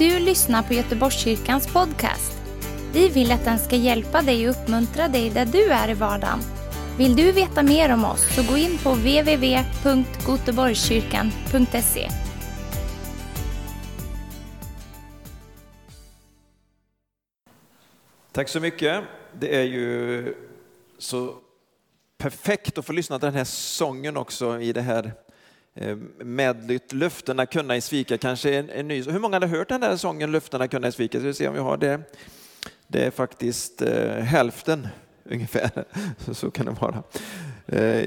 du lyssnar på Göteborgskyrkans podcast. Vi vill att den ska hjälpa dig och uppmuntra dig där du är i vardagen. Vill du veta mer om oss så gå in på www.goteborgskyrkan.se. Tack så mycket. Det är ju så perfekt att få lyssna till den här sången också i det här medlyt medlytt Löftena kunna i svika kanske en, en ny. Hur många hade hört den där sången Löftena kunna i svika? Så vi se om vi har det. Det är faktiskt eh, hälften ungefär. Så, så kan det vara. Eh,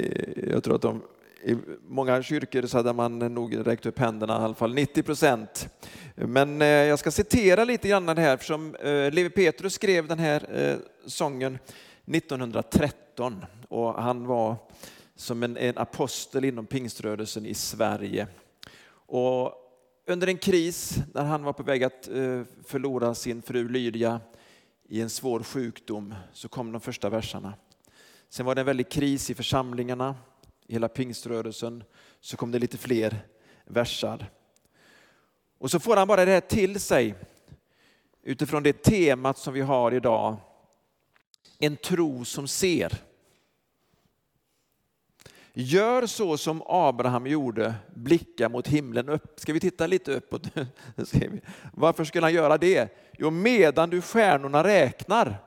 jag tror att de, i många kyrkor så hade man nog räckt upp händerna, i alla fall 90 procent. Men eh, jag ska citera lite grann det här, eftersom eh, Levi Petrus skrev den här eh, sången 1913 och han var som en, en apostel inom pingströrelsen i Sverige. Och under en kris när han var på väg att eh, förlora sin fru Lydia i en svår sjukdom så kom de första verserna. Sen var det en väldig kris i församlingarna, i hela pingströrelsen, så kom det lite fler versar. Och så får han bara det här till sig utifrån det temat som vi har idag. En tro som ser. Gör så som Abraham gjorde, blicka mot himlen upp. Ska vi titta lite uppåt? Varför skulle han göra det? Jo, medan du stjärnorna räknar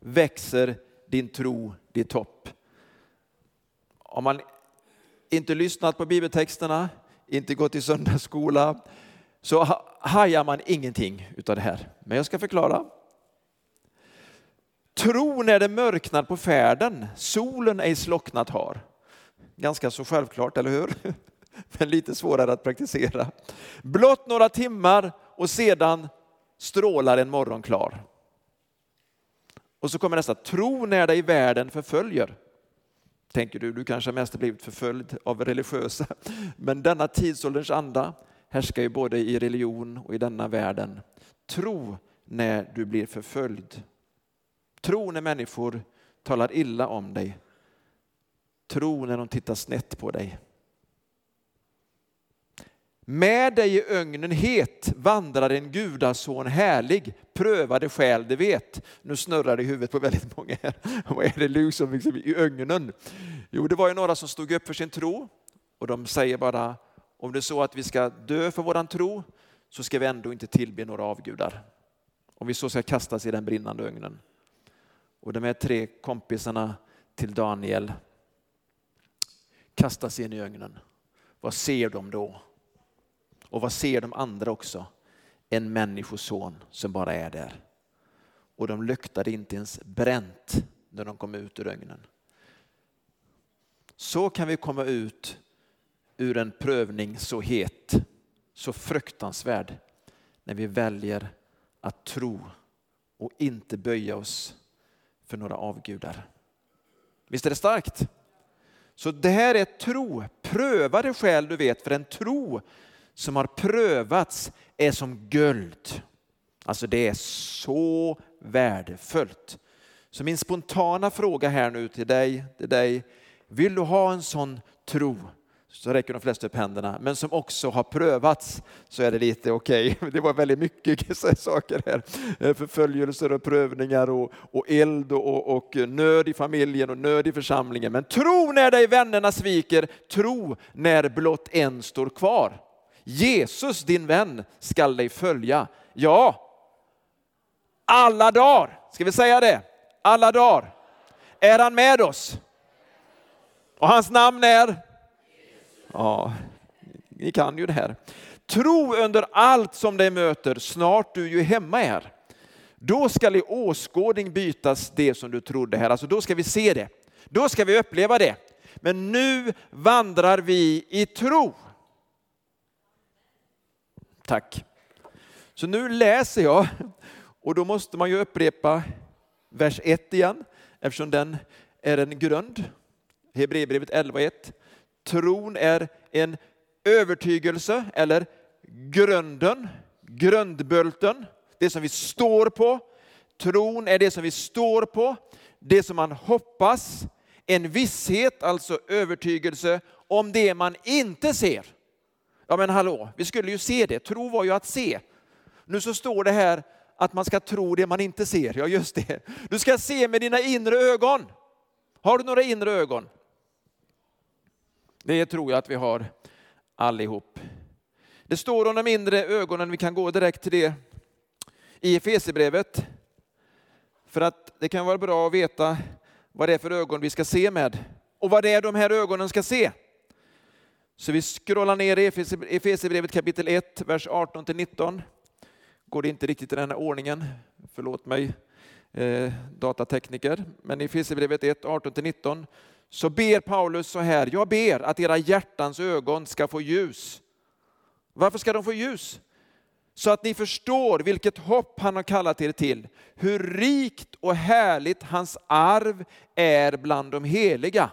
växer din tro ditt hopp. Om man inte lyssnat på bibeltexterna, inte gått i söndagsskola, så hajar man ingenting utav det här. Men jag ska förklara. Tro när det mörknar på färden, solen ej slocknat har. Ganska så självklart, eller hur? Men lite svårare att praktisera. Blott några timmar och sedan strålar en morgon klar. Och så kommer nästa, tro när dig världen förföljer. Tänker du, du kanske mest har blivit förföljd av religiösa. Men denna tidsålderns anda härskar ju både i religion och i denna världen. Tro när du blir förföljd. Tro när människor talar illa om dig. Tro när de tittar snett på dig. Med dig i ögnen het vandrar en gudason härlig, prövade själ det vet. Nu snurrar det i huvudet på väldigt många här. Vad är det liksom, liksom i ögnen? Jo, det var ju några som stod upp för sin tro och de säger bara om det är så att vi ska dö för våran tro så ska vi ändå inte tillbe några avgudar. Om vi så ska kastas i den brinnande ögnen. Och de här tre kompisarna till Daniel kastas in i ögnen. Vad ser de då? Och vad ser de andra också? En människoson som bara är där. Och de luktade inte ens bränt när de kom ut ur ögnen. Så kan vi komma ut ur en prövning så het, så fruktansvärd, när vi väljer att tro och inte böja oss för några avgudar. Visst är det starkt? Så det här är tro. Pröva det själv du vet, för en tro som har prövats är som guld. Alltså det är så värdefullt. Så min spontana fråga här nu till dig, till dig, vill du ha en sån tro så räcker de flesta upp händerna, men som också har prövats så är det lite okej. Okay. Det var väldigt mycket saker här. Eh, förföljelser och prövningar och, och eld och, och, nöd i familjen och nöd i församlingen. Men tro när dig vännerna sviker, tro när blott en står kvar. Jesus din vän skall dig följa. Ja, alla dagar. Ska vi säga det? Alla dagar är han med oss. Och hans namn är Ja, ni kan ju det här. Tro under allt som dig möter, snart du ju hemma är. Då skall i åskådning bytas det som du trodde här. Alltså då ska vi se det. Då ska vi uppleva det. Men nu vandrar vi i tro. Tack. Så nu läser jag och då måste man ju upprepa vers 1 igen eftersom den är en grund. Hebreerbrevet 11.1. Tron är en övertygelse eller grunden, grundbulten, det som vi står på. Tron är det som vi står på, det som man hoppas, en visshet, alltså övertygelse om det man inte ser. Ja men hallå, vi skulle ju se det. Tro var ju att se. Nu så står det här att man ska tro det man inte ser. Ja, just det. Du ska se med dina inre ögon. Har du några inre ögon? Det tror jag att vi har allihop. Det står om de inre ögonen, vi kan gå direkt till det i Efesierbrevet. För att det kan vara bra att veta vad det är för ögon vi ska se med och vad det är de här ögonen ska se. Så vi scrollar ner i Efesierbrevet kapitel 1, vers 18 till 19. Går det inte riktigt i den här ordningen, förlåt mig eh, datatekniker, men i Efesierbrevet 1, 18 till 19 så ber Paulus så här, jag ber att era hjärtans ögon ska få ljus. Varför ska de få ljus? Så att ni förstår vilket hopp han har kallat er till, hur rikt och härligt hans arv är bland de heliga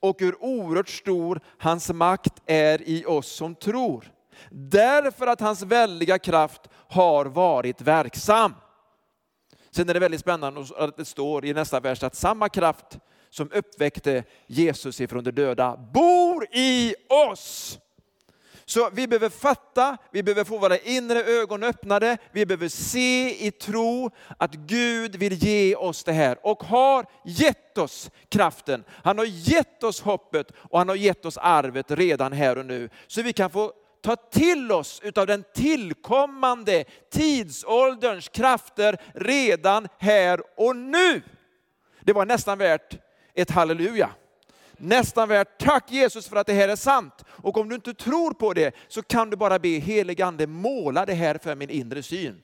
och hur oerhört stor hans makt är i oss som tror. Därför att hans väldiga kraft har varit verksam. Sen är det väldigt spännande att det står i nästa vers att samma kraft som uppväckte Jesus ifrån de döda bor i oss. Så vi behöver fatta, vi behöver få våra inre ögon öppnade, vi behöver se i tro att Gud vill ge oss det här och har gett oss kraften. Han har gett oss hoppet och han har gett oss arvet redan här och nu. Så vi kan få ta till oss utav den tillkommande tidsålderns krafter redan här och nu. Det var nästan värt ett halleluja. Nästan värt tack Jesus för att det här är sant. Och om du inte tror på det så kan du bara be helig ande måla det här för min inre syn.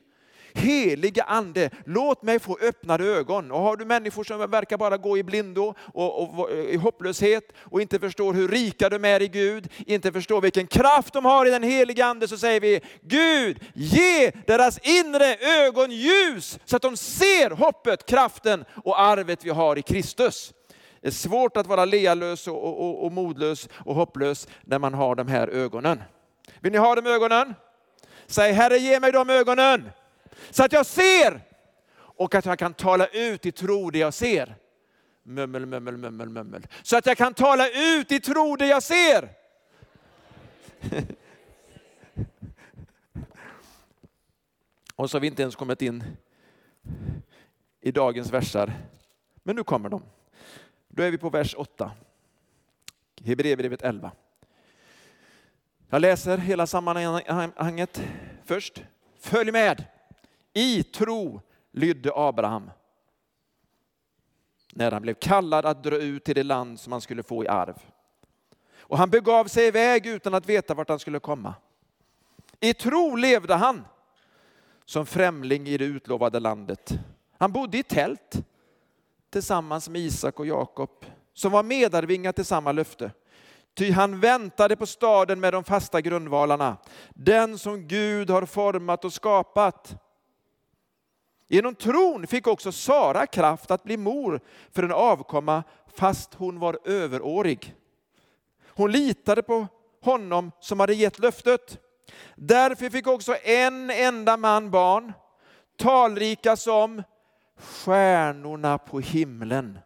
Helige ande, låt mig få öppnade ögon. Och har du människor som verkar bara gå i blindo och, och, och, i hopplöshet och inte förstår hur rika de är i Gud, inte förstår vilken kraft de har i den helige ande, så säger vi Gud, ge deras inre ögon ljus så att de ser hoppet, kraften och arvet vi har i Kristus. Det är svårt att vara lealös och, och, och modlös och hopplös när man har de här ögonen. Vill ni ha de ögonen? Säg Herre ge mig de ögonen så att jag ser och att jag kan tala ut i tro det jag ser. Mummel, mummel, mummel, mummel. Så att jag kan tala ut i tro det jag ser. och så har vi inte ens kommit in i dagens versar. Men nu kommer de. Då är vi på vers 8. Hebreerbrevet 11. Jag läser hela sammanhanget först. Följ med. I tro lydde Abraham när han blev kallad att dra ut till det land som han skulle få i arv. Och han begav sig iväg utan att veta vart han skulle komma. I tro levde han som främling i det utlovade landet. Han bodde i tält tillsammans med Isak och Jakob, som var medarvingar till samma löfte. Ty han väntade på staden med de fasta grundvalarna, den som Gud har format och skapat. Genom tron fick också Sara kraft att bli mor för en avkomma fast hon var överårig. Hon litade på honom som hade gett löftet. Därför fick också en enda man barn, talrika som stjärnorna på himlen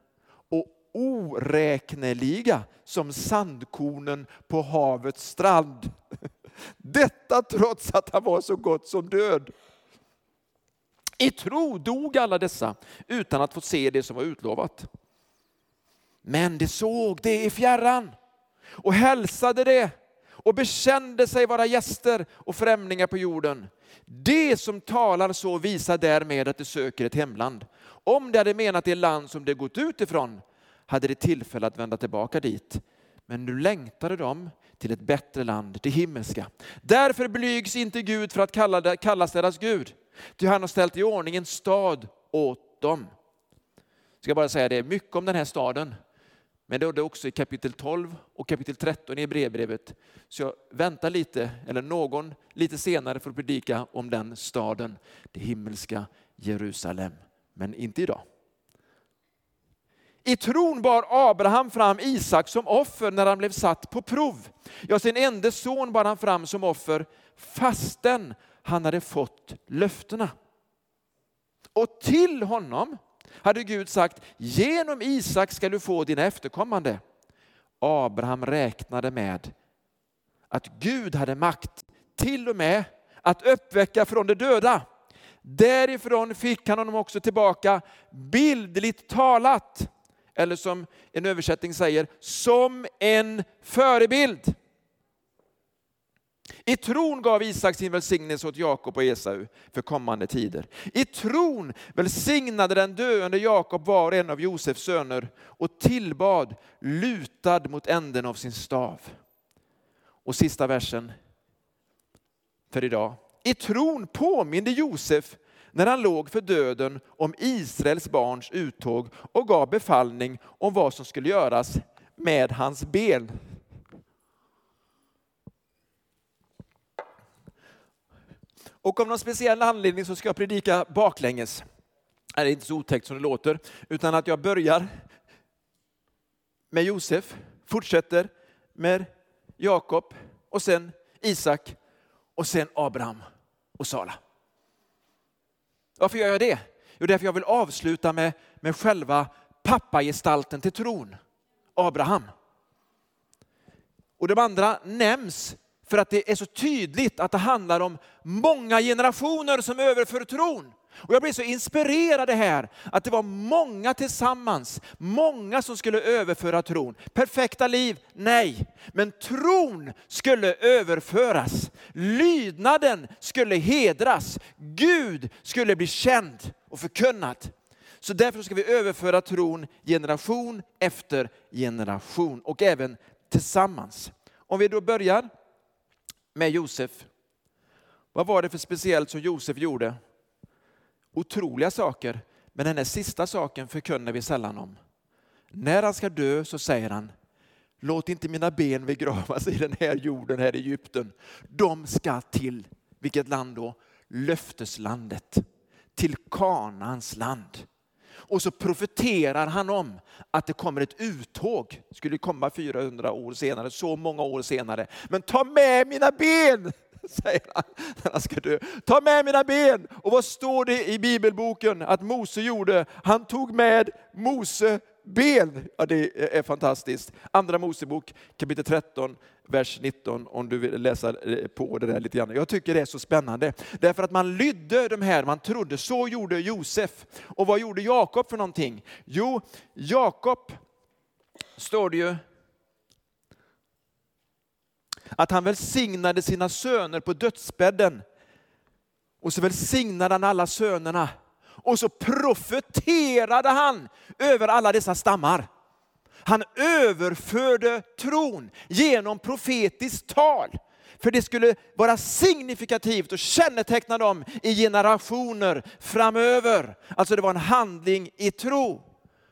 och oräkneliga som sandkornen på havets strand. Detta trots att han var så gott som död. I tro dog alla dessa utan att få se det som var utlovat. Men de såg det i fjärran och hälsade det och bekände sig vara gäster och främlingar på jorden. Det som talar så visar därmed att de söker ett hemland. Om de hade menat det land som de gått ut ifrån hade de tillfälle att vända tillbaka dit. Men nu längtade de till ett bättre land, det himmelska. Därför blygs inte Gud för att kalla, kallas deras Gud. Ty han har ställt i ordning en stad åt dem. Jag ska bara säga det, mycket om den här staden. Men det är också i kapitel 12 och kapitel 13 i brevbrevet. Så jag väntar lite, eller någon lite senare för att predika om den staden, det himmelska Jerusalem. Men inte idag. I tron bar Abraham fram Isak som offer när han blev satt på prov. Ja, sin enda son bar han fram som offer fastän han hade fått löftena. Och till honom hade Gud sagt, genom Isak ska du få dina efterkommande. Abraham räknade med att Gud hade makt till och med att uppväcka från de döda. Därifrån fick han honom också tillbaka bildligt talat. Eller som en översättning säger, som en förebild. I tron gav Isak sin välsignelse åt Jakob och Esau för kommande tider. I tron välsignade den döende Jakob var och en av Josefs söner och tillbad lutad mot änden av sin stav. Och sista versen för idag. I tron påminde Josef när han låg för döden om Israels barns uttåg och gav befallning om vad som skulle göras med hans ben. Och av någon speciell anledning så ska jag predika baklänges. Det är inte så otäckt som det låter, utan att jag börjar med Josef, fortsätter med Jakob och sen Isak och sen Abraham och Sala. Varför gör jag det? Jo, därför jag vill avsluta med, med själva pappagestalten till tron, Abraham. Och de andra nämns för att det är så tydligt att det handlar om många generationer som överför tron. Och jag blev så inspirerad här att det var många tillsammans, många som skulle överföra tron. Perfekta liv? Nej. Men tron skulle överföras. Lydnaden skulle hedras. Gud skulle bli känd och förkunnad. Så därför ska vi överföra tron generation efter generation och även tillsammans. Om vi då börjar med Josef. Vad var det för speciellt som Josef gjorde? Otroliga saker, men den här sista saken förkunnar vi sällan om. När han ska dö så säger han, låt inte mina ben begravas i den här jorden, här i Egypten. De ska till, vilket land då? Löfteslandet, till Kanans land. Och så profeterar han om att det kommer ett uttåg, Det skulle komma 400 år senare, så många år senare. Men ta med mina ben, säger han när han ska dö. Ta med mina ben! Och vad står det i bibelboken att Mose gjorde? Han tog med Mose ben. Ja, det är fantastiskt. Andra Mosebok kapitel 13, vers 19 om du vill läsa eh, på det där lite grann. Jag tycker det är så spännande. Därför att man lydde de här, man trodde, så gjorde Josef. Och vad gjorde Jakob för någonting? Jo, Jakob står det ju att han välsignade sina söner på dödsbädden. Och så välsignade han alla sönerna och så profeterade han över alla dessa stammar. Han överförde tron genom profetiskt tal. För det skulle vara signifikativt och känneteckna dem i generationer framöver. Alltså det var en handling i tro.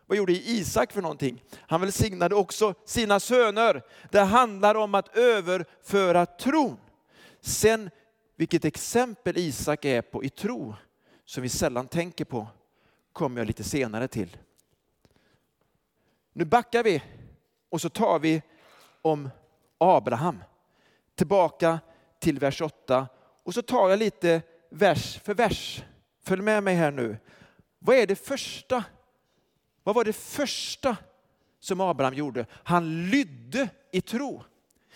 Vad gjorde Isak för någonting? Han välsignade också sina söner. Det handlar om att överföra tron. Sen vilket exempel Isak är på i tro, som vi sällan tänker på, kommer jag lite senare till. Nu backar vi och så tar vi om Abraham. Tillbaka till vers 8 och så tar jag lite vers för vers. Följ med mig här nu. Vad är det första? Vad var det första som Abraham gjorde? Han lydde i tro.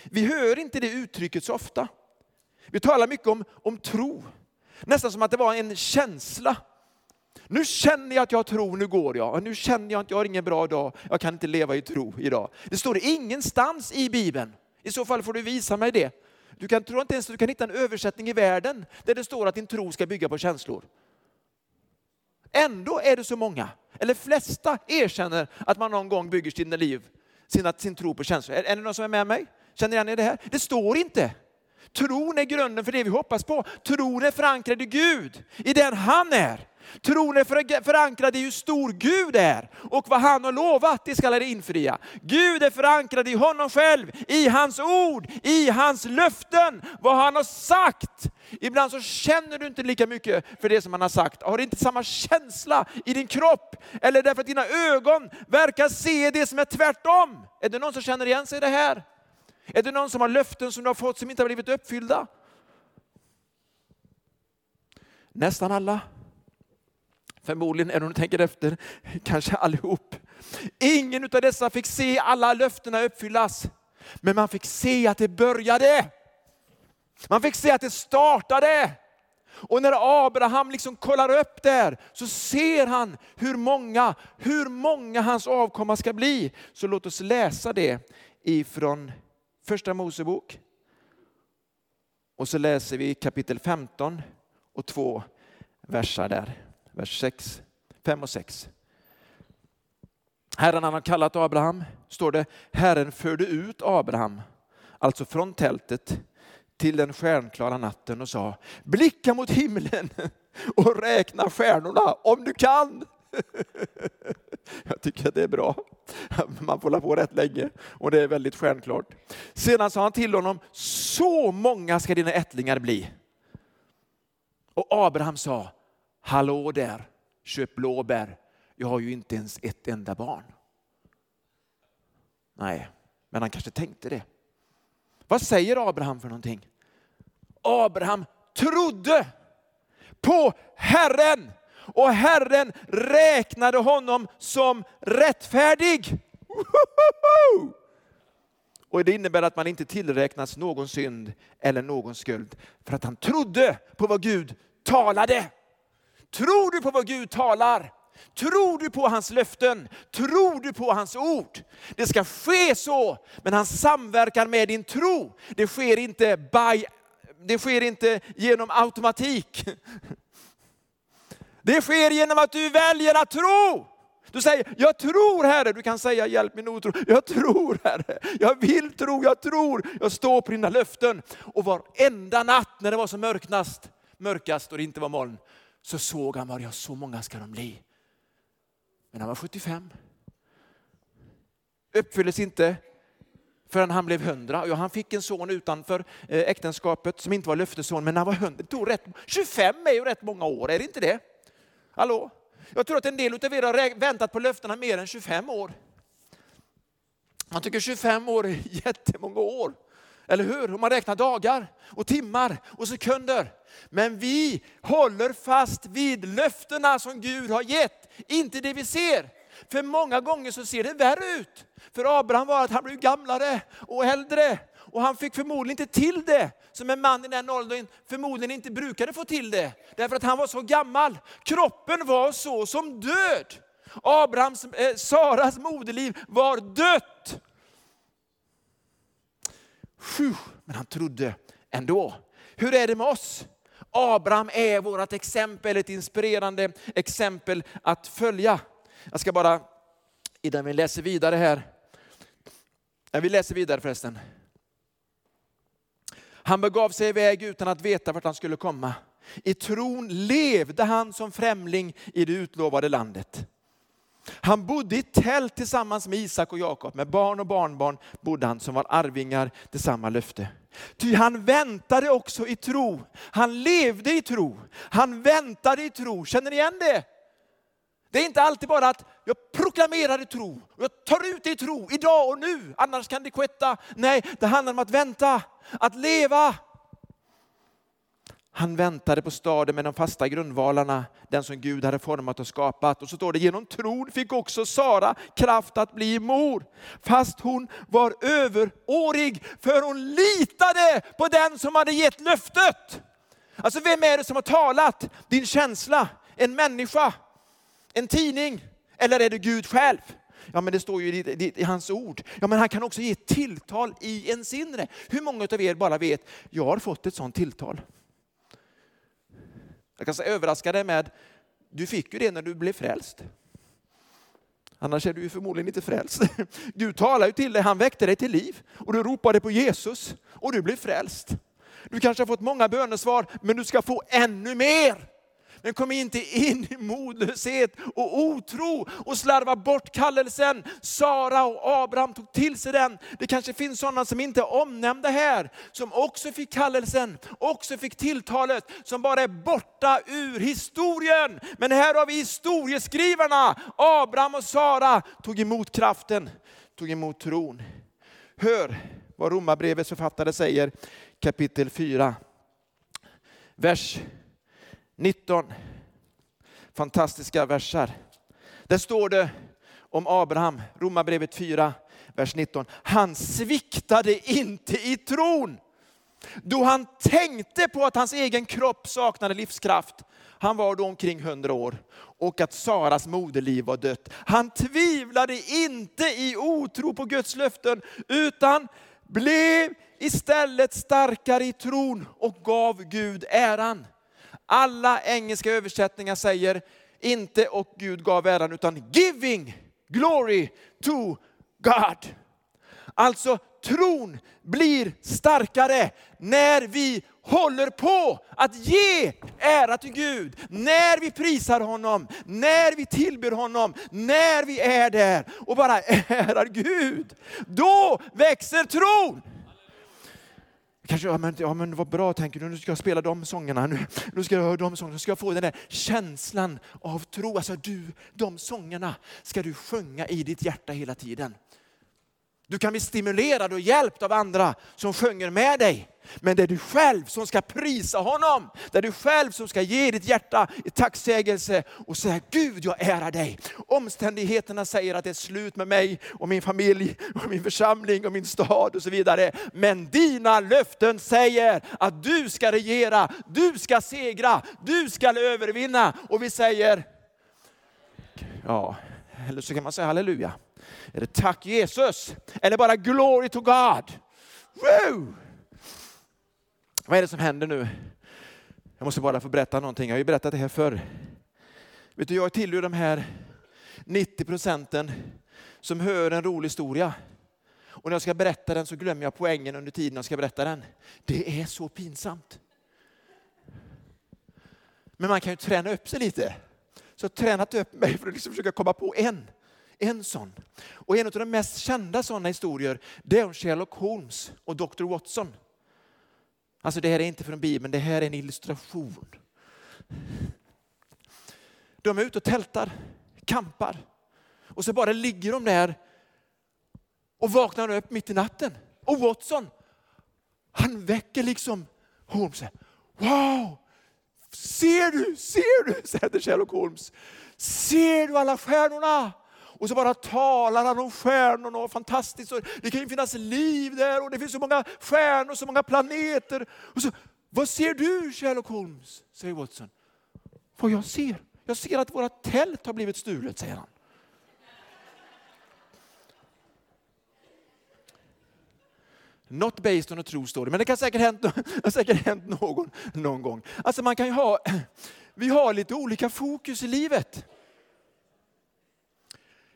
Vi hör inte det uttrycket så ofta. Vi talar mycket om, om tro. Nästan som att det var en känsla. Nu känner jag att jag tror, nu går jag. Nu känner jag att jag har ingen bra dag, jag kan inte leva i tro idag. Det står det ingenstans i Bibeln. I så fall får du visa mig det. Du kan, tror inte ens du kan hitta en översättning i världen där det står att din tro ska bygga på känslor. Ändå är det så många, eller flesta erkänner att man någon gång bygger sina liv, sin, sin tro på känslor. Är, är det någon som är med mig? Känner igen det här? Det står inte. Tron är grunden för det vi hoppas på. Tron är förankrad i Gud, i den han är. Tron är förankrad i hur stor Gud är och vad han har lovat, det ska han infria. Gud är förankrad i honom själv, i hans ord, i hans löften, vad han har sagt. Ibland så känner du inte lika mycket för det som han har sagt. Har du inte samma känsla i din kropp eller därför att dina ögon verkar se det som är tvärtom. Är det någon som känner igen sig i det här? Är det någon som har löften som du har fått som inte har blivit uppfyllda? Nästan alla. Förmodligen, är du tänker efter, kanske allihop. Ingen av dessa fick se alla löftena uppfyllas. Men man fick se att det började. Man fick se att det startade. Och när Abraham liksom kollar upp där så ser han hur många, hur många hans avkomma ska bli. Så låt oss läsa det ifrån första Mosebok. Och så läser vi kapitel 15 och två versar där. Vers 6, 5 och 6. Herren han har kallat Abraham, står det, Herren förde ut Abraham, alltså från tältet till den stjärnklara natten och sa, blicka mot himlen och räkna stjärnorna om du kan. Jag tycker att det är bra. Man får hålla på rätt länge och det är väldigt stjärnklart. Sedan sa han till honom, så många ska dina ättlingar bli. Och Abraham sa, hallå där, köp blåbär. Jag har ju inte ens ett enda barn. Nej, men han kanske tänkte det. Vad säger Abraham för någonting? Abraham trodde på Herren och Herren räknade honom som rättfärdig. Och det innebär att man inte tillräknas någon synd eller någon skuld för att han trodde på vad Gud talade. Tror du på vad Gud talar? Tror du på hans löften? Tror du på hans ord? Det ska ske så, men han samverkar med din tro. Det sker inte, by, det sker inte genom automatik. Det sker genom att du väljer att tro. Du säger, jag tror Herre. Du kan säga, hjälp min otro. Jag tror Herre. Jag vill tro, jag tror. Jag står på dina löften. Och varenda natt när det var som mörknast, mörkast och det inte var moln, så såg han, var jag så många ska de bli. Men han var 75. Uppfylldes inte förrän han blev 100. Ja, han fick en son utanför eh, äktenskapet som inte var löftesson, men han var 100. Det tog rätt, 25 är ju rätt många år, är det inte det? Hallå? Jag tror att en del av er har väntat på löftena mer än 25 år. Man tycker 25 år är jättemånga år. Eller hur? Om man räknar dagar och timmar och sekunder. Men vi håller fast vid löftena som Gud har gett, inte det vi ser. För många gånger så ser det värre ut. För Abraham var att han blev gamlare och äldre och han fick förmodligen inte till det som en man i den åldern förmodligen inte brukade få till det. Därför att han var så gammal. Kroppen var så som död. Abrahams, eh, Saras moderliv var dött. Men han trodde ändå. Hur är det med oss? Abraham är vårt exempel, ett inspirerande exempel att följa. Jag ska bara, innan vi läser vidare här, vi läser vidare förresten. Han begav sig iväg utan att veta vart han skulle komma. I tron levde han som främling i det utlovade landet. Han bodde i tält tillsammans med Isak och Jakob. Med barn och barnbarn bodde han som var arvingar till samma löfte. Ty han väntade också i tro. Han levde i tro. Han väntade i tro. Känner ni igen det? Det är inte alltid bara att jag proklamerar i tro, jag tar ut det i tro idag och nu, annars kan det kvitta. Nej, det handlar om att vänta, att leva. Han väntade på staden med de fasta grundvalarna, den som Gud hade format och skapat. Och så står det, genom tron fick också Sara kraft att bli mor, fast hon var överårig, för hon litade på den som hade gett löftet. Alltså vem är det som har talat? Din känsla, en människa, en tidning, eller är det Gud själv? Ja men det står ju i, i, hans ord. Ja men han kan också ge tilltal i ens inre. Hur många av er bara vet, jag har fått ett sånt tilltal. Jag kan överraska dig med, du fick ju det när du blev frälst. Annars är du ju förmodligen inte frälst. Du talar ju till dig, han väckte dig till liv och du ropade på Jesus och du blev frälst. Du kanske har fått många bönesvar, men du ska få ännu mer. Men kom inte in i modlöshet och otro och slarva bort kallelsen. Sara och Abraham tog till sig den. Det kanske finns sådana som inte är omnämnda här, som också fick kallelsen, också fick tilltalet, som bara är borta ur historien. Men här har vi historieskrivarna. Abraham och Sara tog emot kraften, tog emot tron. Hör vad Romarbrevets författare säger kapitel 4, vers 19 fantastiska versar. Där står det om Abraham, Romarbrevet 4, vers 19. Han sviktade inte i tron. Då han tänkte på att hans egen kropp saknade livskraft. Han var då omkring 100 år och att Saras moderliv var dött. Han tvivlade inte i otro på Guds löften utan blev istället starkare i tron och gav Gud äran. Alla engelska översättningar säger inte och Gud gav äran utan giving glory to God. Alltså tron blir starkare när vi håller på att ge ära till Gud. När vi prisar honom, när vi tillber honom, när vi är där och bara ärar Gud. Då växer tron. Kanske, ja men, ja men vad bra tänker du, nu ska jag spela de sångerna, nu, nu ska jag höra de sångerna, nu ska jag få den där känslan av tro. Alltså du, de sångerna ska du sjunga i ditt hjärta hela tiden. Du kan bli stimulerad och hjälpt av andra som sjunger med dig. Men det är du själv som ska prisa honom. Det är du själv som ska ge ditt hjärta i tacksägelse och säga Gud jag ärar dig. Omständigheterna säger att det är slut med mig och min familj och min församling och min stad och så vidare. Men dina löften säger att du ska regera, du ska segra, du ska övervinna. Och vi säger, ja, eller så kan man säga halleluja. Är det tack Jesus? Eller bara glory to God? Woo! Vad är det som händer nu? Jag måste bara få berätta någonting. Jag har ju berättat det här förr. Vet du, jag tillhör de här 90 procenten som hör en rolig historia. Och när jag ska berätta den så glömmer jag poängen under tiden jag ska berätta den. Det är så pinsamt. Men man kan ju träna upp sig lite. Så jag har tränat upp mig för att liksom försöka komma på en. En sån. Och en av de mest kända sådana historier, det är om Sherlock Holmes och Dr. Watson. Alltså det här är inte från Bibeln, det här är en illustration. De är ute och tältar, kampar. Och så bara ligger de där och vaknar upp mitt i natten. Och Watson, han väcker liksom Holmes. Wow! Ser du, ser du, säger Sherlock Holmes. Ser du alla stjärnorna? Och så bara talar han om stjärnorna och fantastiskt. Och det kan ju finnas liv där och det finns så många stjärnor, så många planeter. Och så, vad ser du Sherlock Holmes? säger Watson. Vad jag ser? Jag ser att våra tält har blivit stulet, säger han. Not based on a true story, men det kan säkert hänt, har säkert hänt någon, någon gång. Alltså man kan ju ha, vi har lite olika fokus i livet.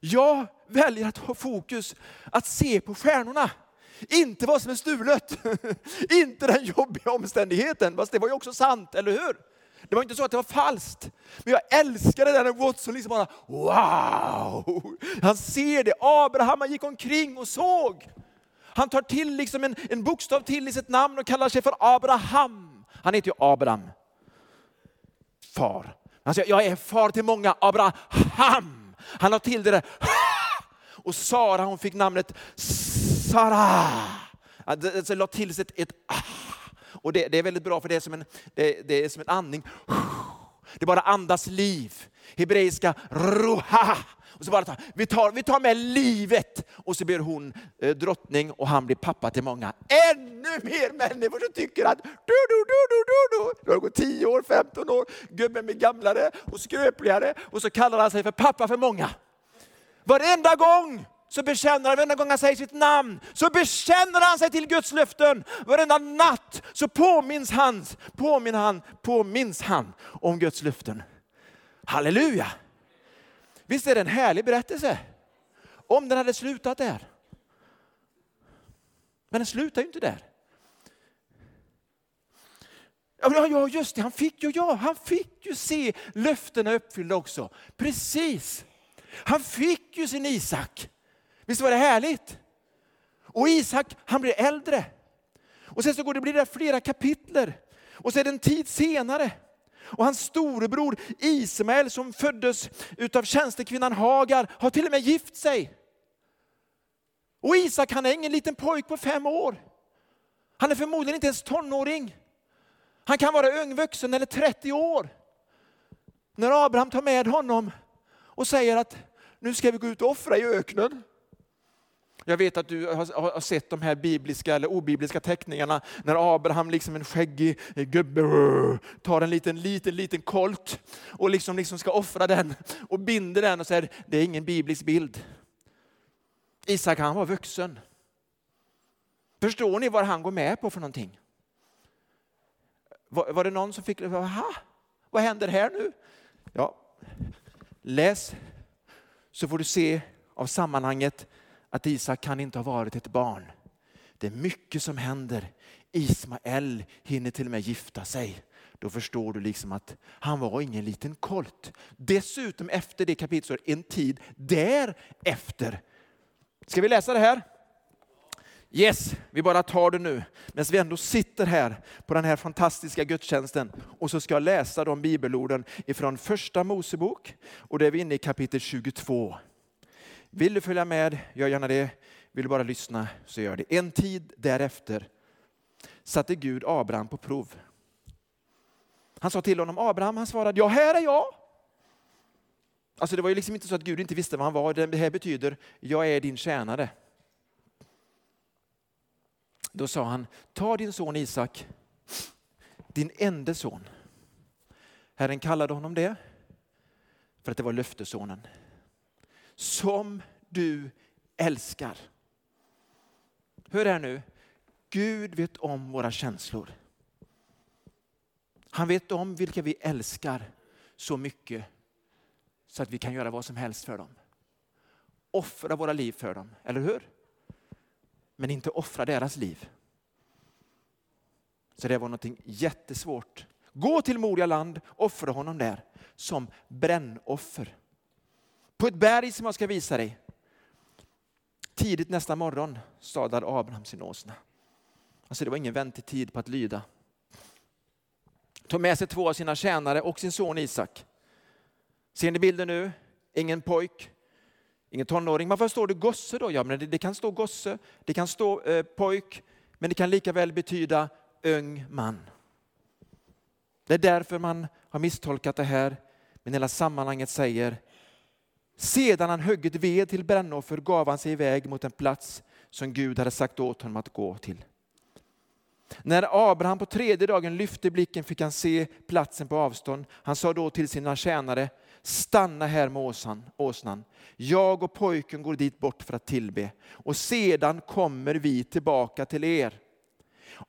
Jag väljer att ha fokus att se på stjärnorna. Inte vad som är stulet, inte den jobbiga omständigheten. Fast det var ju också sant, eller hur? Det var inte så att det var falskt. Men jag älskade det när Watson liksom bara, wow! Han ser det. Abraham han gick omkring och såg. Han tar till liksom en, en bokstav till i sitt namn och kallar sig för Abraham. Han heter ju Abraham. Far. Han säger, jag är far till många, Abraham. Han har till det där. Och Sara hon fick namnet Sara. Det la till sig ett, ett ah. Och det, det, är väldigt bra för det är som en, det, det är som en andning. Det bara andas liv. Hebreiska ruha. Och så bara vi, tar, vi tar med livet och så blir hon eh, drottning och han blir pappa till många. Ännu mer människor som tycker att du, du, du, du, du, du. Det har gått 10 år, 15 år, gubben blir gamlare och skröpligare och så kallar han sig för pappa för många. Varenda gång så bekänner han, varenda gång han säger sitt namn, så bekänner han sig till Guds löften. Varenda natt så påminns han, påminner han, påminns han om Guds löften. Halleluja! Visst är det en härlig berättelse? Om den hade slutat där. Men den slutar ju inte där. Ja, ja, just det, han fick ju, ja, han fick ju se löftena uppfyllda också. Precis. Han fick ju sin Isak. Visst var det härligt? Och Isak, han blir äldre. Och sen så går det, blir det flera kapitler. Och så är det en tid senare och hans storebror Ismael som föddes av tjänstekvinnan Hagar har till och med gift sig. Och Isak han är ingen liten pojk på fem år. Han är förmodligen inte ens tonåring. Han kan vara ungvuxen eller 30 år. När Abraham tar med honom och säger att nu ska vi gå ut och offra i öknen. Jag vet att du har sett de här bibliska eller obibliska teckningarna när Abraham, liksom en skäggig gubbe, tar en liten, liten, liten kolt och liksom, liksom ska offra den och binder den och säger, det är ingen biblisk bild. Isak han var vuxen. Förstår ni vad han går med på för någonting? Var, var det någon som fick, aha, vad händer här nu? Ja, läs så får du se av sammanhanget att Isak kan inte ha varit ett barn. Det är mycket som händer. Ismael hinner till och med gifta sig. Då förstår du liksom att han var ingen liten kolt. Dessutom efter det kapitlet, en tid därefter. Ska vi läsa det här? Yes, vi bara tar det nu. Medan vi ändå sitter här på den här fantastiska gudstjänsten. Och så ska jag läsa de bibelorden ifrån första Mosebok. Och det är vi inne i kapitel 22. Vill du följa med, gör gärna det. Vill du bara lyssna, så gör det. En tid därefter satte Gud Abraham på prov. Han sa till honom, Abraham, han svarade, ja här är jag. Alltså det var ju liksom inte så att Gud inte visste vad han var. Det här betyder, jag är din tjänare. Då sa han, ta din son Isak, din enda son. Herren kallade honom det för att det var löftesonen som du älskar. Hör här nu, Gud vet om våra känslor. Han vet om vilka vi älskar så mycket så att vi kan göra vad som helst för dem. Offra våra liv för dem, eller hur? Men inte offra deras liv. Så det var något jättesvårt. Gå till Moria land, offra honom där som brännoffer på ett berg som jag ska visa dig. Tidigt nästa morgon stadade Abraham sin åsna. Alltså det var ingen väntetid på att lyda. Tog med sig två av sina tjänare och sin son Isak. Ser ni bilden nu? Ingen pojk, ingen tonåring. Varför står det gosse då? Ja, men det, det kan stå gosse, det kan stå eh, pojk, men det kan lika väl betyda ung man. Det är därför man har misstolkat det här. Men hela sammanhanget säger sedan han huggit ved till brännoffer gav han sig iväg mot en plats som Gud hade sagt åt honom att gå till. När Abraham på tredje dagen lyfte blicken fick han se platsen på avstånd. Han sa då till sina tjänare, stanna här med åsan, åsnan. Jag och pojken går dit bort för att tillbe och sedan kommer vi tillbaka till er.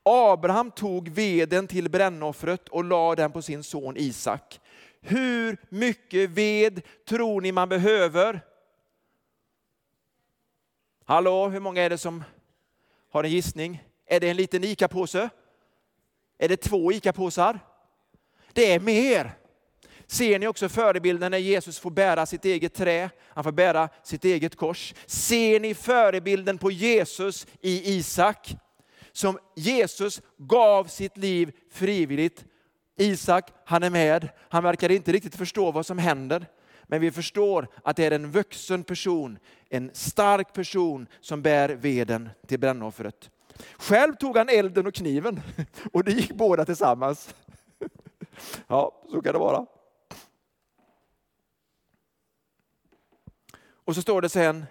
Abraham tog veden till brännoffret och lade den på sin son Isak. Hur mycket ved tror ni man behöver? Hallå, hur många är det som har en gissning? Är det en liten ICA-påse? Är det två ICA-påsar? Det är mer. Ser ni också förebilden när Jesus får bära sitt eget trä, han får bära sitt eget kors. Ser ni förebilden på Jesus i Isak? Som Jesus gav sitt liv frivilligt Isak, han är med. Han verkar inte riktigt förstå vad som händer. Men vi förstår att det är en vuxen person, en stark person som bär veden till brännoffret. Själv tog han elden och kniven och det gick båda tillsammans. Ja, så kan det vara. Och så står det sen,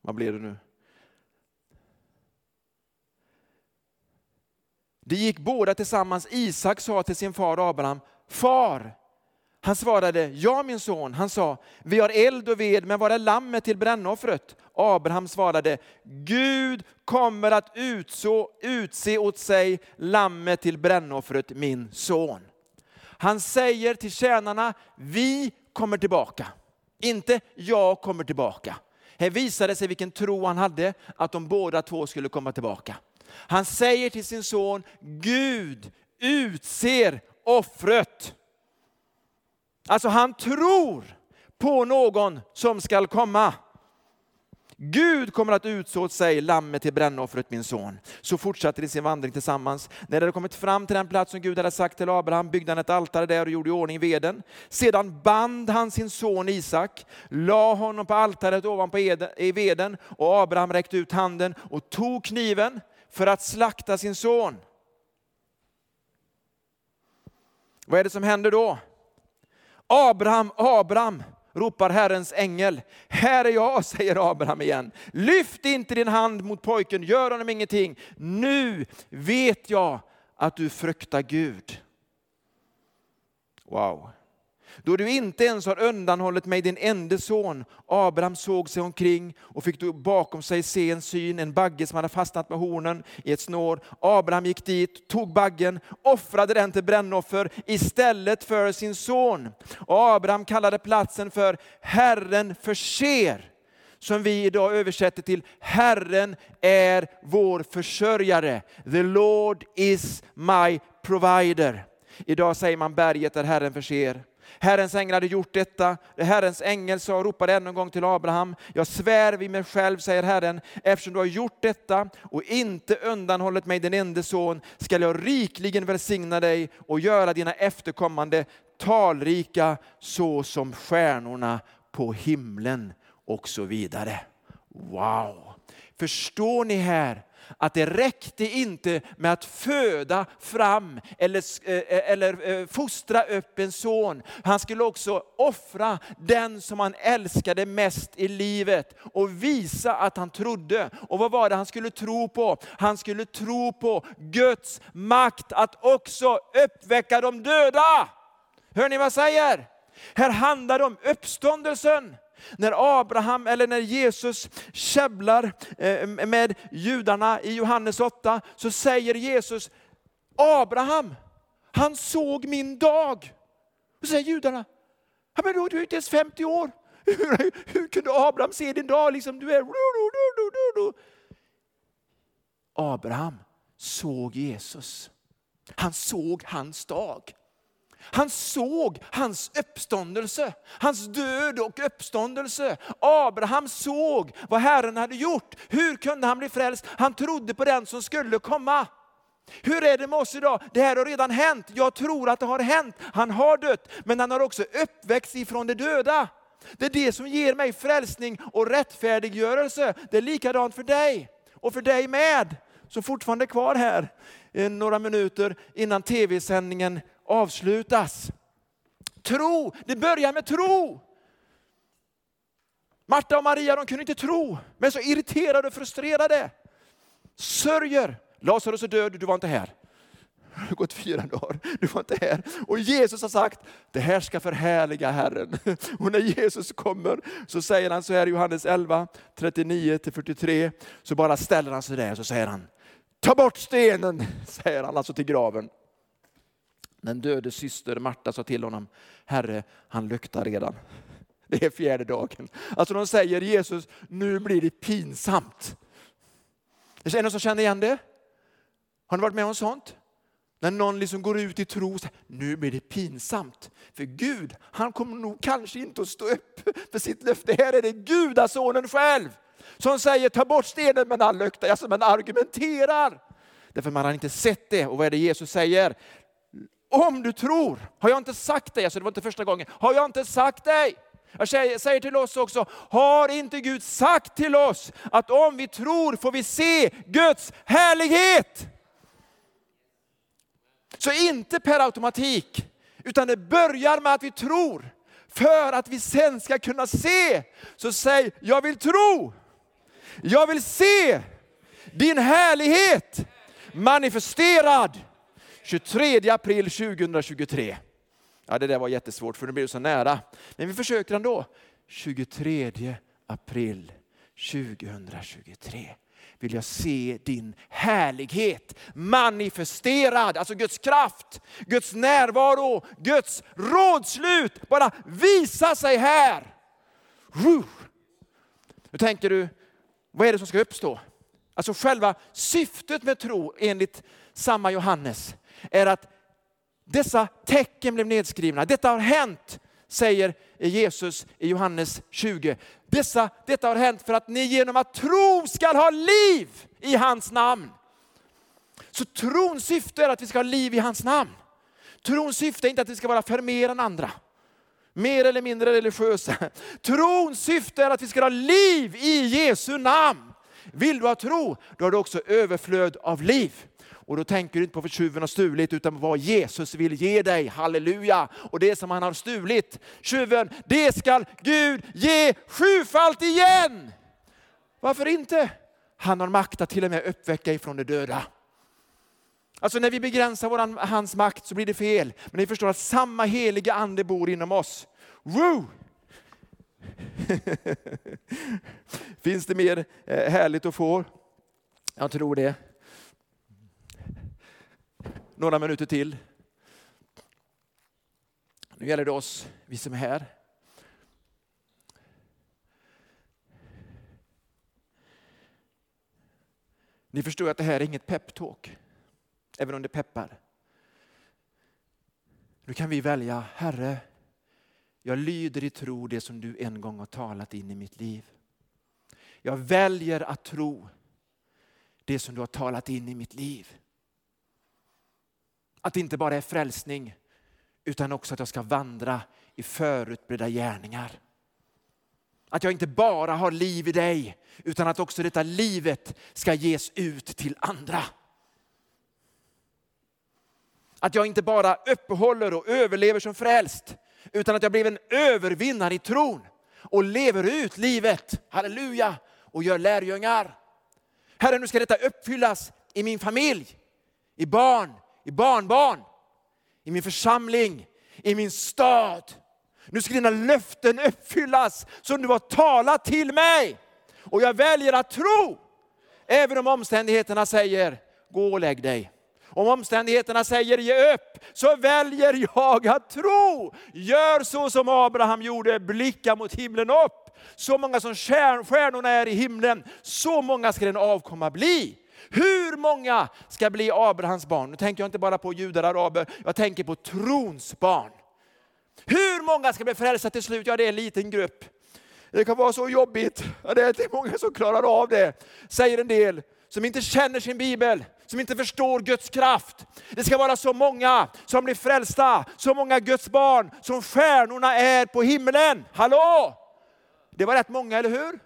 vad blir det nu? De gick båda tillsammans. Isak sa till sin far Abraham, far. Han svarade, ja min son. Han sa, vi har eld och ved, men var är lammet till brännoffret? Abraham svarade, Gud kommer att utså, utse åt sig lammet till brännoffret, min son. Han säger till tjänarna, vi kommer tillbaka. Inte jag kommer tillbaka. Här visade sig vilken tro han hade, att de båda två skulle komma tillbaka. Han säger till sin son, Gud utser offret. Alltså han tror på någon som skall komma. Gud kommer att utse åt sig lammet till brännoffret min son. Så fortsatte de sin vandring tillsammans. När de hade kommit fram till den plats som Gud hade sagt till Abraham byggde han ett altare där och gjorde i ordning veden. Sedan band han sin son Isak, la honom på altaret ovanpå i veden och Abraham räckte ut handen och tog kniven för att slakta sin son. Vad är det som händer då? Abraham, Abraham, ropar Herrens ängel. Här är jag, säger Abraham igen. Lyft inte din hand mot pojken, gör honom ingenting. Nu vet jag att du fruktar Gud. Wow. Då du inte ens har undanhållit mig din enda son. Abraham såg sig omkring och fick då bakom sig se en syn, en bagge som hade fastnat med hornen i ett snår. Abraham gick dit, tog baggen, offrade den till brännoffer istället för sin son. Och Abraham kallade platsen för Herren förser som vi idag översätter till Herren är vår försörjare. The Lord is my provider. Idag säger man berget där Herren förser. Herrens ängel hade gjort detta. Herrens ängel sa, ropade ännu en gång till Abraham, jag svär vid mig själv, säger Herren, eftersom du har gjort detta och inte undanhållit mig din enda son, skall jag rikligen välsigna dig och göra dina efterkommande talrika så som stjärnorna på himlen och så vidare. Wow! Förstår ni här att det räckte inte med att föda fram eller, eh, eh, eller eh, fostra upp en son. Han skulle också offra den som han älskade mest i livet och visa att han trodde. Och vad var det han skulle tro på? Han skulle tro på Guds makt att också uppväcka de döda. Hör ni vad jag säger? Här handlar det om uppståndelsen. När Abraham eller när Jesus käbblar eh, med judarna i Johannes 8 så säger Jesus, Abraham, han såg min dag. Och säger judarna, ja, men du är inte ens 50 år. Hur, hur kunde Abraham se din dag? Liksom, du är... Abraham såg Jesus. Han såg hans dag. Han såg hans uppståndelse, hans död och uppståndelse. Abraham såg vad Herren hade gjort. Hur kunde han bli frälst? Han trodde på den som skulle komma. Hur är det med oss idag? Det här har redan hänt. Jag tror att det har hänt. Han har dött, men han har också uppväxt ifrån de döda. Det är det som ger mig frälsning och rättfärdiggörelse. Det är likadant för dig och för dig med. som fortfarande är kvar här eh, några minuter innan tv-sändningen avslutas. Tro, det börjar med tro. Marta och Maria de kunde inte tro, men så irriterade och frustrerade. Sörjer. Lazarus är död, du var inte här. Det har gått fyra dagar, du var inte här. Och Jesus har sagt, det här ska förhärliga Herren. Och när Jesus kommer så säger han så här i Johannes 11, 39-43, så bara ställer han sig där och så säger han, ta bort stenen, säger han alltså till graven. Den döde syster Marta sa till honom, Herre, han luktar redan. Det är fjärde dagen. Alltså de säger Jesus, nu blir det pinsamt. Är det någon som känner igen det? Har ni varit med om sånt? När någon liksom går ut i tro och säger, nu blir det pinsamt. För Gud, han kommer nog kanske inte att stå upp för sitt löfte. Här är det gudasonen själv som säger, ta bort stenen men han luktar. Alltså man argumenterar. Därför man har inte sett det. Och vad är det Jesus säger? Om du tror, har jag inte sagt dig, alltså det var inte första gången, har jag inte sagt dig? Jag säger till oss också, har inte Gud sagt till oss att om vi tror får vi se Guds härlighet? Så inte per automatik, utan det börjar med att vi tror. För att vi sen ska kunna se, så säg, jag vill tro. Jag vill se din härlighet manifesterad 23 april 2023. Ja, det där var jättesvårt för det blev så nära. Men vi försöker ändå. 23 april 2023 vill jag se din härlighet manifesterad, alltså Guds kraft, Guds närvaro, Guds rådslut bara visa sig här. Nu tänker du, vad är det som ska uppstå? Alltså själva syftet med tro enligt samma Johannes är att dessa tecken blev nedskrivna. Detta har hänt, säger Jesus i Johannes 20. Dessa, detta har hänt för att ni genom att tro skall ha liv i hans namn. Så trons syfte är att vi ska ha liv i hans namn. Trons syfte är inte att vi ska vara för mer än andra. Mer eller mindre religiösa. Trons syfte är att vi ska ha liv i Jesu namn. Vill du ha tro, då har du också överflöd av liv. Och då tänker du inte på vad tjuven har stulit utan vad Jesus vill ge dig. Halleluja! Och det som han har stulit, tjuven, det skall Gud ge sjufalt igen. Varför inte? Han har makt att till och med uppväcka ifrån de döda. Alltså när vi begränsar våran, hans makt så blir det fel. Men ni förstår att samma heliga ande bor inom oss. Woo! Finns det mer eh, härligt att få? Jag tror det. Några minuter till. Nu gäller det oss, vi som är här. Ni förstår att det här är inget peptalk, även om det peppar. Nu kan vi välja, Herre, jag lyder i tro det som du en gång har talat in i mitt liv. Jag väljer att tro det som du har talat in i mitt liv. Att det inte bara är frälsning utan också att jag ska vandra i förutbredda gärningar. Att jag inte bara har liv i dig utan att också detta livet ska ges ut till andra. Att jag inte bara uppehåller och överlever som frälst utan att jag blev en övervinnare i tron och lever ut livet, halleluja, och gör lärjungar. Herre, nu ska detta uppfyllas i min familj, i barn, i barnbarn, i min församling, i min stad. Nu ska dina löften uppfyllas som du har talat till mig. Och jag väljer att tro, även om omständigheterna säger, gå och lägg dig. Om omständigheterna säger ge upp, så väljer jag att tro. Gör så som Abraham gjorde, blicka mot himlen upp. Så många som stjärnorna är i himlen, så många ska den avkomma bli. Hur många ska bli Abrahams barn? Nu tänker jag inte bara på judar och araber, jag tänker på trons barn. Hur många ska bli frälsta till slut? Ja, det är en liten grupp. Det kan vara så jobbigt. Ja, det är inte många som klarar av det, säger en del som inte känner sin bibel, som inte förstår Guds kraft. Det ska vara så många som blir frälsta, så många Guds barn som stjärnorna är på himlen. Hallå! Det var rätt många, eller hur?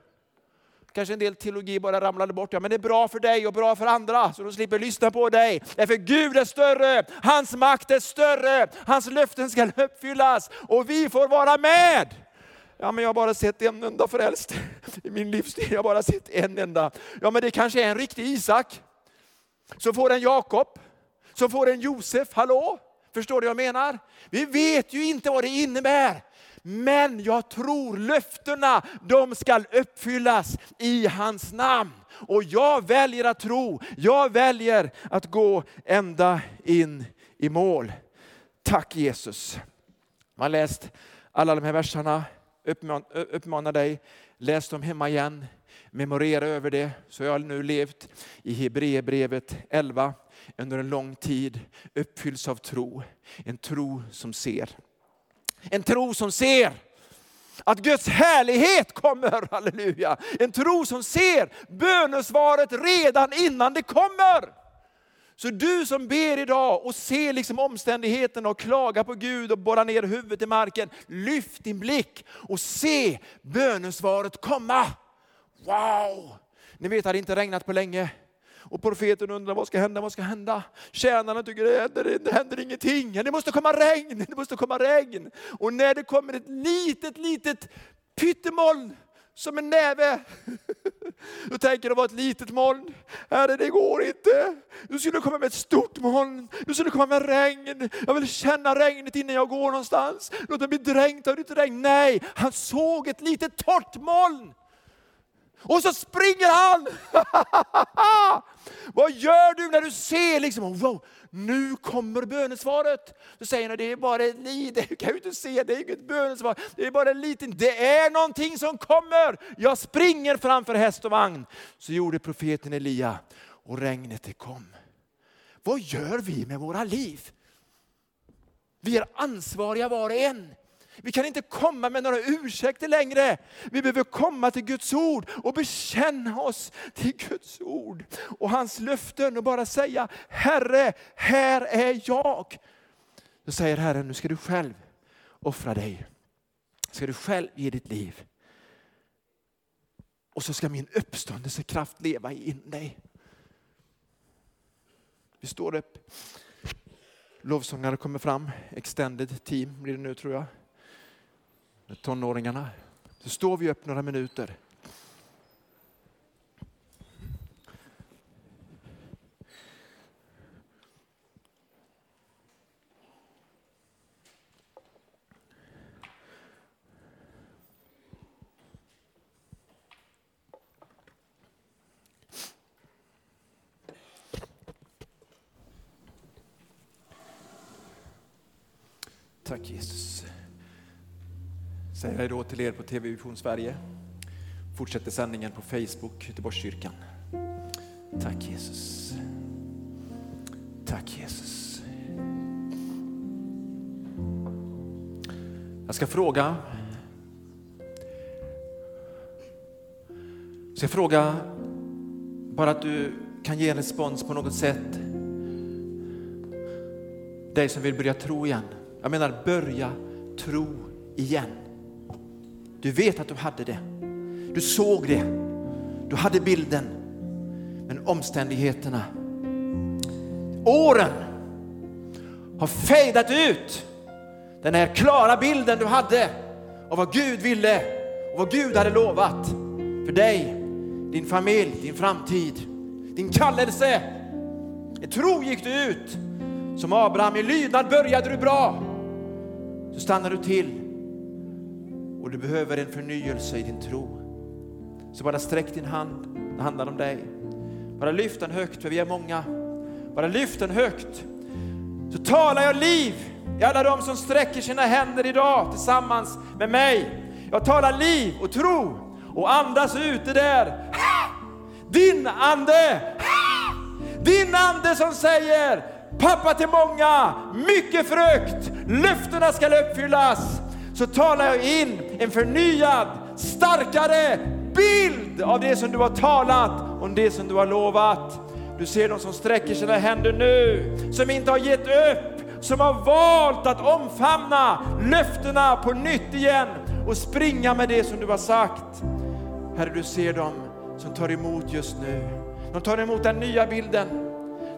Kanske en del teologi bara ramlade bort. Ja, men det är bra för dig och bra för andra, så de slipper lyssna på dig. Därför Gud är större, hans makt är större, hans löften ska uppfyllas och vi får vara med. Ja, men jag har bara sett en enda frälst i min livstid. Jag har bara sett en enda. Ja, men det kanske är en riktig Isak. Så får en Jakob, så får en Josef. Hallå? Förstår du vad jag menar? Vi vet ju inte vad det innebär. Men jag tror löftena, de ska uppfyllas i hans namn. Och jag väljer att tro, jag väljer att gå ända in i mål. Tack Jesus. Man har läst alla de här verserna, uppmanar dig, läs dem hemma igen, memorera över det. Så jag har nu levt i Hebreerbrevet 11 under en lång tid, uppfylls av tro. En tro som ser. En tro som ser att Guds härlighet kommer, halleluja. En tro som ser bönesvaret redan innan det kommer. Så du som ber idag och ser liksom omständigheterna och klagar på Gud och borrar ner huvudet i marken. Lyft din blick och se bönesvaret komma. Wow! Ni vet det hade inte regnat på länge. Och profeten undrar vad ska hända, vad ska hända? Tjänarna tycker det händer, det händer ingenting. Det måste komma regn, det måste komma regn. Och när det kommer ett litet, litet pyttemoln som en näve. Då tänker de vara ett litet moln. Herre, det går inte. Du skulle komma med ett stort moln. Du skulle komma med regn. Jag vill känna regnet innan jag går någonstans. Låt mig bli dränkt av ditt regn. Nej, han såg ett litet torrt moln. Och så springer han! Vad gör du när du ser liksom, oh, wow, nu kommer bönesvaret. Så säger han, det är bara ett litet, du kan ju inte se, det är inget bönesvar. Det är bara en liten, det är någonting som kommer. Jag springer framför häst och vagn. Så gjorde profeten Elia och regnet det kom. Vad gör vi med våra liv? Vi är ansvariga var och en. Vi kan inte komma med några ursäkter längre. Vi behöver komma till Guds ord och bekänna oss till Guds ord och hans löften och bara säga, Herre, här är jag. Då säger Herren, nu ska du själv offra dig. Ska du själv ge ditt liv. Och så ska min uppståndelsekraft leva in dig. Vi står upp. Lovsångare kommer fram. Extended team blir det nu tror jag. Tonåringarna. Så står vi upp några minuter. Tack Jesus. Säger jag då till er på TV Vision Sverige. Fortsätter sändningen på Facebook, Göteborgskyrkan. Tack Jesus. Tack Jesus. Jag ska fråga. Jag ska fråga bara att du kan ge en respons på något sätt. Dig som vill börja tro igen. Jag menar börja tro igen. Du vet att du hade det. Du såg det. Du hade bilden. Men omständigheterna, åren har fejdat ut den här klara bilden du hade av vad Gud ville och vad Gud hade lovat för dig, din familj, din framtid, din kallelse. I tro gick du ut som Abraham, i lydnad började du bra. Så stannade du till och du behöver en förnyelse i din tro. Så bara sträck din hand, det handlar om dig. Bara lyft den högt, för vi är många. Bara lyft den högt. Så talar jag liv i alla de som sträcker sina händer idag tillsammans med mig. Jag talar liv och tro och andas ut det där. Din ande! Din ande som säger pappa till många, mycket frukt, löftena ska uppfyllas. Så talar jag in en förnyad, starkare bild av det som du har talat och det som du har lovat. Du ser de som sträcker sina händer nu, som inte har gett upp, som har valt att omfamna löftena på nytt igen och springa med det som du har sagt. Herre, du ser dem som tar emot just nu. De tar emot den nya bilden.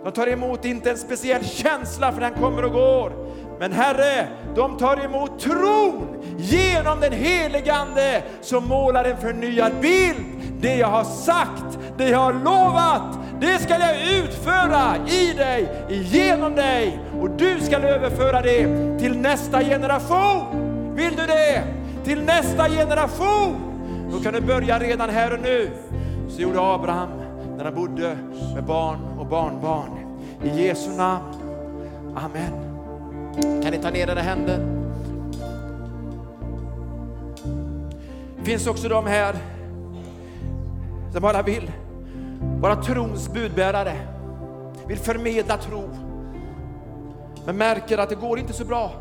De tar emot inte en speciell känsla för den kommer och går. Men Herre, de tar emot tron genom den helige Ande som målar en förnyad bild. Det jag har sagt, det jag har lovat, det ska jag utföra i dig, genom dig och du ska överföra det till nästa generation. Vill du det? Till nästa generation. Då kan du börja redan här och nu. Så gjorde Abraham när han bodde med barn och barnbarn. I Jesu namn. Amen. Kan ni ta ner era händer? Det finns också de här som bara vill vara trons budbärare, vill förmedla tro, men märker att det går inte så bra.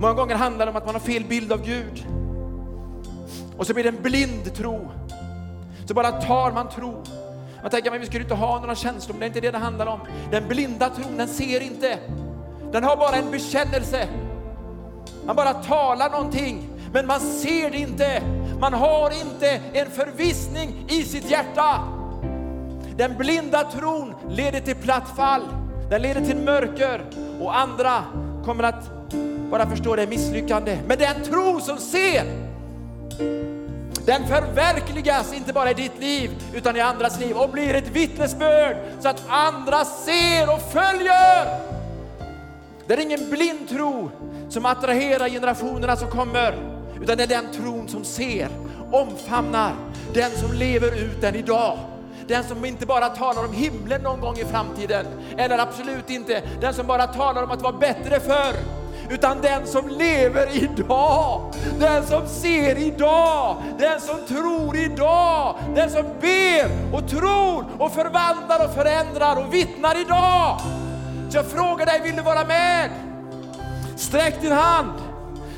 Många gånger handlar det om att man har fel bild av Gud. Och så blir det en blind tro. Så bara tar man tro. Man tänker att vi skulle inte ha några känslor, men det är inte det det handlar om. Den blinda tron, den ser inte. Den har bara en bekännelse. Man bara talar någonting, men man ser det inte. Man har inte en förvissning i sitt hjärta. Den blinda tron leder till platt fall, den leder till mörker och andra kommer att bara förstå det misslyckande. Men den tro som ser, den förverkligas inte bara i ditt liv utan i andras liv och blir ett vittnesbörd så att andra ser och följer. Det är ingen blind tro som attraherar generationerna som kommer utan det är den tron som ser, omfamnar, den som lever ut den idag. Den som inte bara talar om himlen någon gång i framtiden, eller absolut inte den som bara talar om att vara bättre förr utan den som lever idag, den som ser idag, den som tror idag, den som ber och tror och förvandlar och förändrar och vittnar idag. Så jag frågar dig, vill du vara med? Sträck din hand,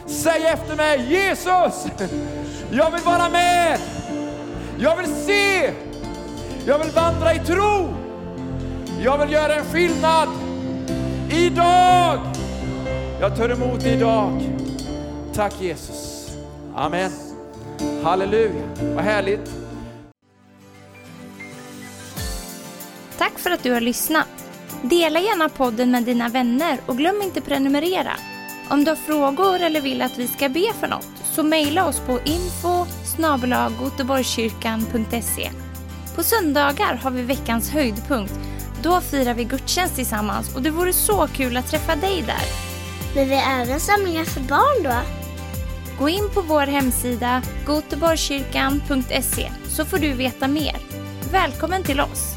säg efter mig, Jesus, jag vill vara med. Jag vill se, jag vill vandra i tro. Jag vill göra en skillnad idag. Jag tar emot det idag. Tack Jesus. Amen. Halleluja. Vad härligt. Tack för att du har lyssnat. Dela gärna podden med dina vänner och glöm inte prenumerera. Om du har frågor eller vill att vi ska be för något så mejla oss på info På söndagar har vi veckans höjdpunkt. Då firar vi gudstjänst tillsammans och det vore så kul att träffa dig där. Men vi har även samlingar för barn då? Gå in på vår hemsida goteborgskyrkan.se så får du veta mer. Välkommen till oss!